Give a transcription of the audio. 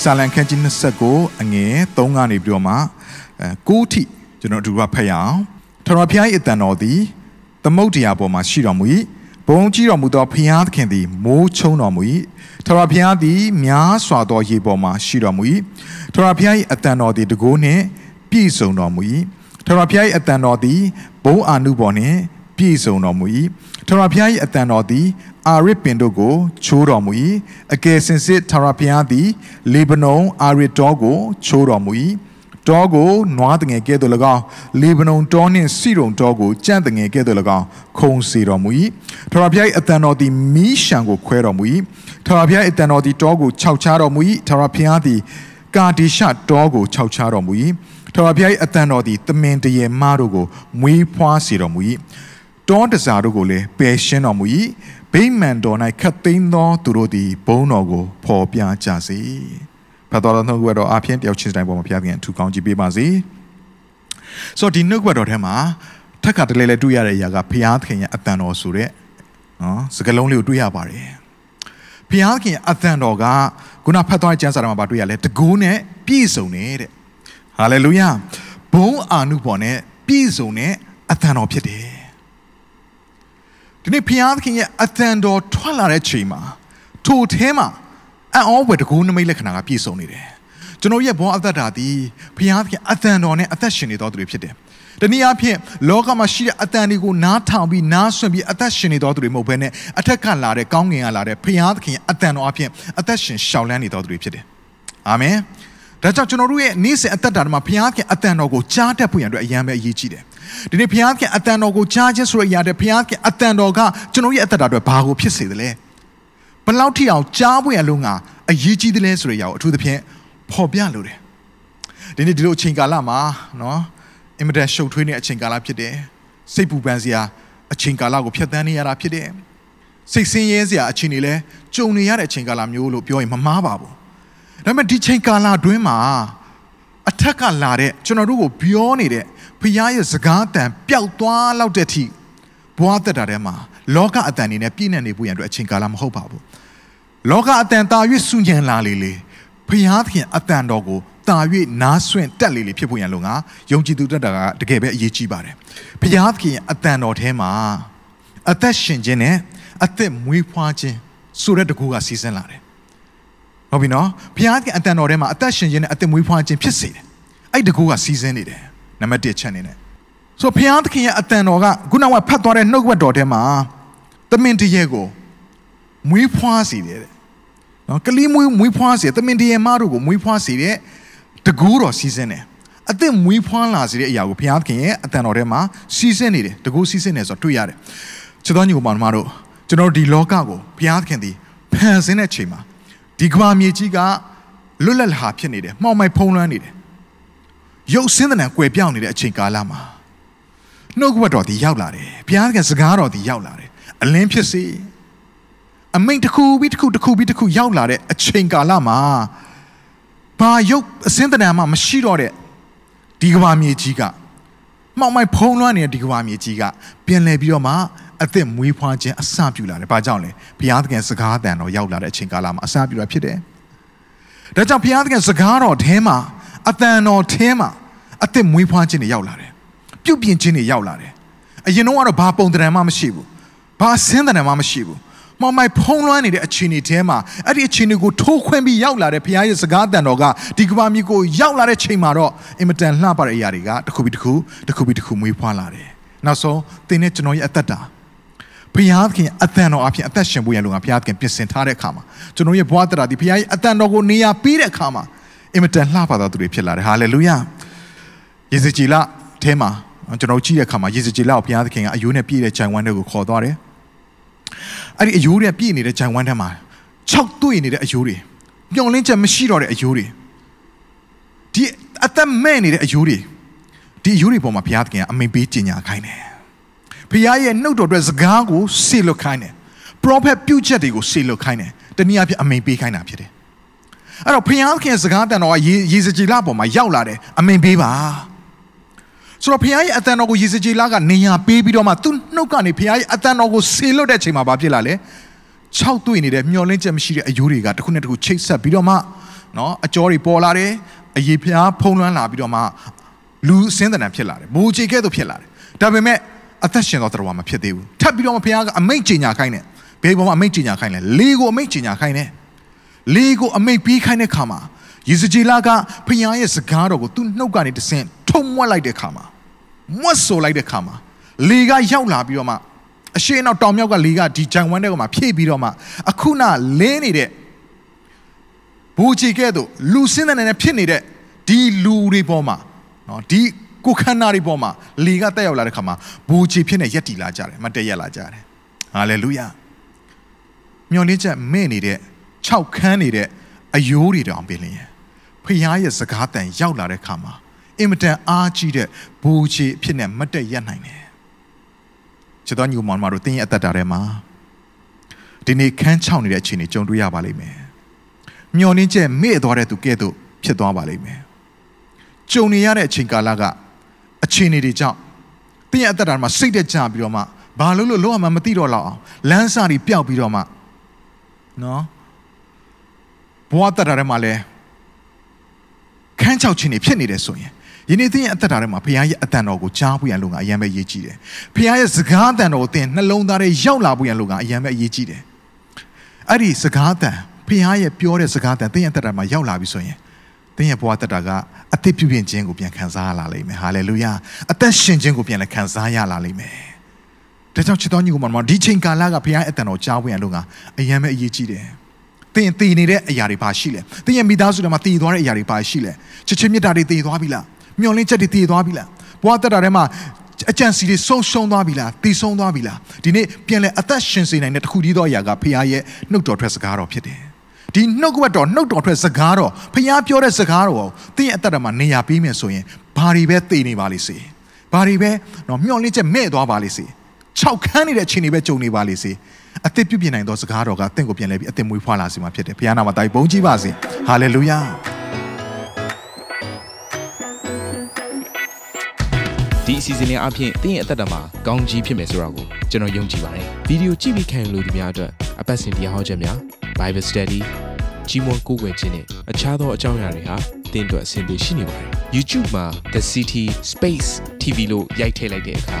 စာလံခန်းကြီး29အငယ်3ကနေပြီးတော့မှအဲ9ထိကျွန်တော်အတူတူဖတ်ရအောင်ထတော်ဖျား၏အတန်တော်သည်သမုတ်တရားပေါ်မှာရှိတော်မူ၏ဘုံကြီးတော်မူသောဖျားသခင်သည်မိုးချုံတော်မူ၏ထတော်ဖျားသည်များစွာသောရေပေါ်မှာရှိတော်မူ၏ထတော်ဖျား၏အတန်တော်သည်တကိုးနှင့်ပြည့်စုံတော်မူ၏ထတော်ဖျား၏အတန်တော်သည်ဘုံအာနုပေါ်နှင့် ပြည့်စုံတော်မူ၏ထတော်ဖျား၏အတန်တော်သည်အာရစ်ပင်တို့ကိုချိုးတော်မူ၏အကယ်စင်စစ်ထတော်ဖျားသည် လေဗနုန်အာရစ်တောကိုချိုးတော်မူ၏တောကိုနွားတငယ်ကဲ့သို့၎င်းလေဗနုန်တောနှင့်စီရုံတောကိုကြံ့တငယ်ကဲ့သို့၎င်းခုံစေတော်မူ၏ထတော်ဖျား၏အတန်တော်သည်မီးရှံကိုခွဲတော်မူ၏ထတော်ဖျား၏အတန်တော်သည်တောကိုခြောက်ချတော်မူ၏ထတော်ဖျားသည်ကာဒီရှတောကိုခြောက်ချတော်မူ၏ထတော်ဖျား၏အတန်တော်သည်တမင်တရေမားတို့ကိုမွေးဖွားစေတော်မူ၏ တောတစားတို့ကိုလည်းပယ်ရှင်းတော်မူ၏ဗိမာန်တော်၌ခတ်သိမ်းသောသူတို့သည်ဘုန်းတော်ကိုဖော်ပြကြစေဖတ်တော်သောနှုတ်ကပတ်တော်အဖျင်းတယောက်ချင်းတိုင်းပေါ်မှာဖျားခင်ထူကောင်းကြည့်ပေးပါစေဆိုတော့ဒီနှုတ်ကပတ်တော်ထဲမှာထက်ကတလဲလဲတွေ့ရတဲ့အရာကဖျားခင်ရဲ့အတန်တော်ဆိုတဲ့နော်စကလုံးလေးကိုတွေ့ရပါတယ်ဖျားခင်အတန်တော်ကခုနဖတ်သွားတဲ့ကျမ်းစာထဲမှာတွေ့ရလဲတကူးနဲ့ပြည့်စုံနေတဲ့ဟာလေလုယာဘုန်းအာနုဘော်နဲ့ပြည့်စုံတဲ့အတန်တော်ဖြစ်တယ် ဒီနေ့ဖျားသခင်ရဲ့အတန်တော်ထွက်လာတဲ့ချိန်မှာထိုထဲမှာအံ့ဩဖွယ်တကူးနမိတ်လက္ခဏာကပြည့်စုံနေတယ်ကျွန်တော်ရဲ့ဘောအသက်တာသည်ဖျားသခင်အတန်တော်နဲ့အသက်ရှင်နေတော်သူတွေဖြစ်တယ်တနည်းအားဖြင့်လောကမှာရှိတဲ့အတန်တွေကိုနားထောင်ပြီးနားဆွင့်ပြီးအသက်ရှင်နေတော်သူတွေမဟုတ်ဘဲနဲ့အထက်ကလာတဲ့ကောင်းကင်ကလာတဲ့ဖျားသခင်အတန်တော်အဖြစ်အသက်ရှင်ရှောင်လန်းနေတော်သူတွေဖြစ်တယ်အာမင်ဒါကြောင့်ကျွန်တော်တို့ရဲ့နေ့စဉ်အသက်တာမှာဘုရားခင်အတန်တော်ကိုကြားတတ်ဖို့ရန်အတွက်အရန်ပဲအရေးကြီးတယ်။ ဒီနေ့ဘုရားခင်အတန်တော်ကိုကြားခြင်းဆိုရရတဲ့ဘုရားခင်အတန်တော်ကကျွန်တော်ရဲ့အသက်တာအတွက်ဘာကိုဖြစ်စေသလဲ။ဘယ်လောက်ထိအောင်ကြားဖို့ရန်လုံးကအရေးကြီးသလဲဆိုရရအောင်အထူးသဖြင့်ပေါ်ပြလို့တယ်။ဒီနေ့ဒီလိုအချိန်ကာလမှာနော်အင်မတန်ရှုပ်ထွေးနေတဲ့အချိန်ကာလဖြစ်တယ်။စိတ်ပူပန်စရာအချိန်ကာလကိုဖျက်ဆီးနေရတာဖြစ်တယ်။စိတ်ဆင်းရဲစရာအချိန်တွေလည်းကြုံနေရတဲ့အချိန်ကာလမျိုးလို့ပြောရင်မမှားပါဘူး။ဒါပေမဲ့ဒီချိန်ကာလအတွင်းမှာအထက်ကလာတဲ့ကျွန်တော်တို့ကိုပြောနေတဲ့ ဖခင်ရဲ့စကားတန်ပျောက်သွားလောက်တဲ့ထိဘဝသက်တာထဲမှာလောကအတန်နေနဲ့ပြည့်နေနေဖို့ရန်အတွက်အချိန်ကာလမဟုတ်ပါဘူးလောကအတန်တာ၍စွညံလာလေလေဖခင်အတန်တော်ကိုတာ၍နားဆွင့်တက်လေလေဖြစ်ဖို့ရန်လို့ငါယုံကြည်သူတက်တာကတကယ်ပဲအရေးကြီးပါတယ်ဖခင်အတန်တော်ထဲမှာအသက်ရှင်ခြင်းနဲ့အသက်မွေးဖွားခြင်းဆိုတဲ့တကူကစီစဉ်လာတယ်ဟုတ်ပြီနော်ဘုရားကအတန်တော်ထဲမှာအသက်ရှင်ခြင်းနဲ့အသက်မွေးဖွားခြင်းဖြစ်စေတယ်အဲ့တကူကစီစဉ်နေတယ် နံပါတ်1ချက်နေနဲ့ဆိုဘုရားသခင်ရဲ့အတန်တော်ကခုနကဖတ်သွားတဲ့နှုတ်ကပတ်တော်ထဲမှာသမင်တရေကိုမွေးဖွားစေတယ်တဲ့နော်ကလေးမွေးမွေးဖွားစေသမင်တရေမတို့ကိုမွေးဖွားစေတဲ့တကူတော်စီစဉ်တယ်အသက်မွေးဖွားလာစေတဲ့အရာကိုဘုရားသခင်ရဲ့အတန်တော်ထဲမှာစီစဉ်နေတယ်တကူစီစဉ်နေဆိုတော့တွေ့ရတယ်ချစ်တော်ညီကောင်မတို့ကျွန်တော်ဒီလောကကိုဘုရားသခင်ဒီဖန်ဆင်းတဲ့ချိန်မှာဒီကဘာမြေကြီးကလွတ်လပ်လာဖြစ်နေတယ်မှောင်မိုက်ဖုံးလွှမ်းနေတယ် ရုပ်ဆင်းတဲ့နံကွယ်ပြောင်းနေတဲ့အချိန်ကာလမှာနှုတ်ကပတ်တော်ဒီရောက်လာတယ်ဘုရားကစကားတော်ဒီရောက်လာတယ်အလင်းဖြစ်စေအမိန်တစ်ခုပြီးတစ်ခုတစ်ခုပြီးတစ်ခုရောက်လာတဲ့အချိန်ကာလမှာဘာရုပ်အစင်းတဏ္ဍာမှမရှိတော့တဲ့ဒီကဘာမြေကြီးကမှောင်မိုက်ဖုံးလွှမ်းနေတဲ့ဒီကဘာမြေကြီးကပြင်လဲပြီးတော့မှအသက်မွေးဖွားခြင်းအစပြုလာတယ်။ဘာကြောင့်လဲ။ဘုရားသခင်စကားတန်တော်ရောက်လာတဲ့အချိန်ကာလမှာအစပြုတာဖြစ်တယ်။ဒါကြောင့်ဘုရားသခင်စကားတော်ထဲမှာ အတန်တော်ထဲမှာအသက်မွေးဖွားခြင်းတွေရောက်လာတယ်။ပြုတ်ပြင်ခြင်းတွေရောက်လာတယ်။အရင်တော့ကတော့ဘာပုံတံမှမရှိဘူး။ဘာဆင်းတံမှမရှိဘူး။မောင်မိုက်ဖုံးလွှမ်းနေတဲ့အခြေအနေထဲမှာအဲ့ဒီအခြေအနေကိုထိုးခွင်းပြီးရောက်လာတဲ့ဘုရားရဲ့စကားတန်တော်ကဒီကဘာမြေကိုရောက်လာတဲ့ချိန်မှာတော့အင်မတန်လှပတဲ့အရာတွေကတစ်ခုပြီးတစ်ခုတစ်ခုပြီးတစ်ခုမွေးဖွားလာတယ်။နောက်ဆုံးသင်နဲ့ကျွန်တော်ရဲ့အသက်တာဘုရားသခင်အတန်တော်အဖြစ်အသက်ရှင်ဖို့ရလို့ငါဘုရားသခင်ပြင်ဆင်ထားတဲ့အခါမှာကျွန်တော်ရဲ့ဘဝတရားဒီဘုရားရဲ့အတန်တော်ကိုနေရာပေးတဲ့အခါမှာ အင်မတန်လှပသောသူတွေဖြစ်လာတယ်ဟာလေလုယာယေဇကြည်လအဲမှာကျွန်တော်ကြည့်တဲ့အခါမှာယေဇကြည်လကိုဘုရားသခင်ကအယိုးနဲ့ပြည့်တဲ့ဂျိုင်ဝမ်းတွေကိုခေါ်သွားတယ်အဲ့ဒီအယိုးတွေပြည့်နေတဲ့ဂျိုင်ဝမ်းထဲမှာ6တွေ့နေတဲ့အယိုးတွေမျောလင်းချက်မရှိတော့တဲ့အယိုးတွေဒီအသက်မဲ့နေတဲ့အယိုးတွေဒီအယိုးတွေပေါ်မှာဘုရားသခင်ကအမိန်ပေးကြင်ညာခိုင်းတယ်ဘုရားရဲ့နှုတ်တော်အတွက်စကားကိုစေလွတ်ခိုင်းတယ် prophet ပြုချက်တွေကိုစေလွတ်ခိုင်းတယ်တနည်းအားဖြင့်အမိန်ပေးခိုင်းတာဖြစ်တယ် အဲ့တော့ဘုရားသခင်စကားတန်တော်ကရေရေစကြည်လပေါ်မှာရောက်လာတယ်အမိန်ပေးပါဆိုတော့ဘုရားရဲ့အတန်တော်ကိုရေစကြည်လကနေညာပေးပြီးတော့မှသူ့နှုတ်ကနေဘုရားရဲ့အတန်တော်ကိုစေလွတ်တဲ့ချိန်မှာဘာဖြစ်လာလဲ၆တွေ့နေတဲ့မျောလင်းချက်မရှိတဲ့အယိုးတွေကတစ်ခုနဲ့တစ်ခုချိတ်ဆက်ပြီးတော့မှနော်အကြောတွေပေါ်လာတယ်အရေးဖျားဖုံးလွှမ်းလာပြီးတော့မှလူအစင်းတန်ဖြစ်လာတယ်မိုးချေကဲ့သို့ဖြစ်လာတယ်ဒါပေမဲ့အသက်ရှင်သောတော်မှာဖြစ်သေးဘူးထပ်ပြီးတော့မှဘုရားကအမိတ်ကြင်ညာခိုင်းတယ်ဘယ်ပေါ်မှာအမိတ်ကြင်ညာခိုင်းလဲလေကိုအမိတ်ကြင်ညာခိုင်းတယ် လေကိုအမိတ်ပြီးခိုင်းတဲ့ခါမှာယေဇကျေလကဖခင်ရဲ့စကားတော်ကိုသူ့နှုတ်ကနေတဆင့်ထုံမွက်လိုက်တဲ့ခါမှာမွတ်ဆိုလိုက်တဲ့ခါမှာလေကရောက်လာပြီးတော့မှအရှိနောက်တောင်မြောက်ကလေကဒီဂျန်ဝမ်းတဲ့ကောင်မှာဖြည့်ပြီးတော့မှအခုနလင်းနေတဲ့ဘူချီကဲ့သို့လူစင်းတဲ့နဲ့ဖြစ်နေတဲ့ဒီလူတွေပေါ်မှာနော်ဒီကိုခန္ဓာတွေပေါ်မှာလေကတက်ရောက်လာတဲ့ခါမှာဘူချီဖြစ်နေရက်တီလာကြတယ်မတက်ရက်လာကြတယ်ဟာလေလုယာမျော်လင့်ချက်မဲ့နေတဲ့ 6ခန်းနေတဲ့အယိုးတွေတောင်ပြင်လျင်ဖခင်ရဲ့စကားတန်ရောက်လာတဲ့ခါမှာအင်မတန်အားကြီးတဲ့ဘူချီအဖြစ်နဲ့မတက်ရက်နိုင်တယ်ချစ်တော်ညီမောင်မတို့တင်းရဲ့အသက်တာထဲမှာဒီနေ့ခန်းချောင်းနေတဲ့အခြေအနေကြုံတွေ့ရပါလိမ့်မယ်မျောလင်းချက်မေ့သွားတဲ့သူကဲ့သို့ဖြစ်သွားပါလိမ့်မယ်ကြုံနေရတဲ့အချိန်ကာလကအခြေအနေတွေကြောင့်တင်းရဲ့အသက်တာမှာစိတ်တက်ကြပြီးတော့မှဘာလို့လို့လောကမှာမသိတော့လောက်အောင်လမ်းစာတွေပျောက်ပြီးတော့မှနော် ဘဝတက်တာထဲမှာလဲခန်းချောက်ခြင်းတွေဖြစ်နေတယ်ဆိုရင်ယနေ့သင်ရဲ့အသက်တာထဲမှာဘုရားရဲ့အတန်တော်ကိုကြားဖို့ရန်လို့ကအယံပဲရေးကြည့်တယ်။ဘုရားရဲ့စကားအတန်တော်ကိုသင်နှလုံးသားထဲရောက်လာဖို့ရန်လို့ကအယံပဲရေးကြည့်တယ်။အဲ့ဒီစကားအတန်ဘုရားရဲ့ပြောတဲ့စကားအတန်သင်ရဲ့အသက်တာမှာရောက်လာပြီဆိုရင်သင်ရဲ့ဘဝတက်တာကအသက်ပြုပြင်ခြင်းကိုပြန်ခံစားရလာလိမ့်မယ်။ဟာလေလုယာ။အသက်ရှင်ခြင်းကိုပြန်လည်းခံစားရလာလိမ့်မယ်။ဒါကြောင့်ချစ်တော်ညီကိုမတော်ဒီချိန်ကာလကဘုရားရဲ့အတန်တော်ကြားဖို့ရန်လို့ကအယံပဲအရေးကြီးတယ်။ သင်တည်နေတဲ့အရာတွေပါရှိလဲ။သင်ရဲ့မိသားစုထဲမှာတည်သွားတဲ့အရာတွေပါရှိလဲ။ချစ်ချင်းမြတ်တာတွေတည်သွားပြီလား။မျောလင်းချက်တွေတည်သွားပြီလားဘဝတက်တာထဲမှာအကြံစီတွေဆုံးရှုံးသွားပြီလားတည်ဆုံးသွားပြီလားဒီနေ့ပြန်လဲအသက်ရှင်စေနိုင်တဲ့တခုတည်းသောအရာကဖခင်ရဲ့နှုတ်တော်ထွက်စကားတော်ဖြစ်တယ်ဒီနှုတ်ကပတ်တော်နှုတ်တော်ထွက်စကားတော်ဖခင်ပြောတဲ့စကားတော်ကိုသင်ရဲ့အသက်တာမှာနေရာပေးမယ်ဆိုရင်ဘာတွေပဲတည်နေပါလိမ့်စေဘာတွေပဲတော့မျောလင်းချက်မဲ့သွားပါလိမ့်စေ ၆ခန်းနေတဲ့ခြေနေပဲကြုံနေပါလိမ့်စေအသက်ပြုပြင်နိုင်သောစကားတော်ကတင့်ကိုပြန်လဲပြီးအသက်မွေးဖွားလာစေမှာဖြစ်တယ်ဘုရားနာမှာတိုက်ဘုန်းကြီးပါစေဟာလေလုယာဒီအစီအစဉ်လေးအပြင်တင်းရဲ့အသက်တာမှာကောင်းကြီးဖြစ်မယ်ဆိုတာကိုကျွန်တော်ယုံကြည်ပါတယ်ဗီဒီယိုကြည့်ပြီးခံယူလို့ဒီများအတွက်အပတ်စဉ်တရားဟောခြင်းများ Bible Study ကြီးမွန်ကိုယ်ွယ်ခြင်းနဲ့အခြားသောအကြောင်းအရာတွေဟာတင်းအတွက်အဆင်ပြေရှိနေပါတယ် YouTube မှာ The City Space TV လို့ရိုက်ထည့်လိုက်တဲ့အခါ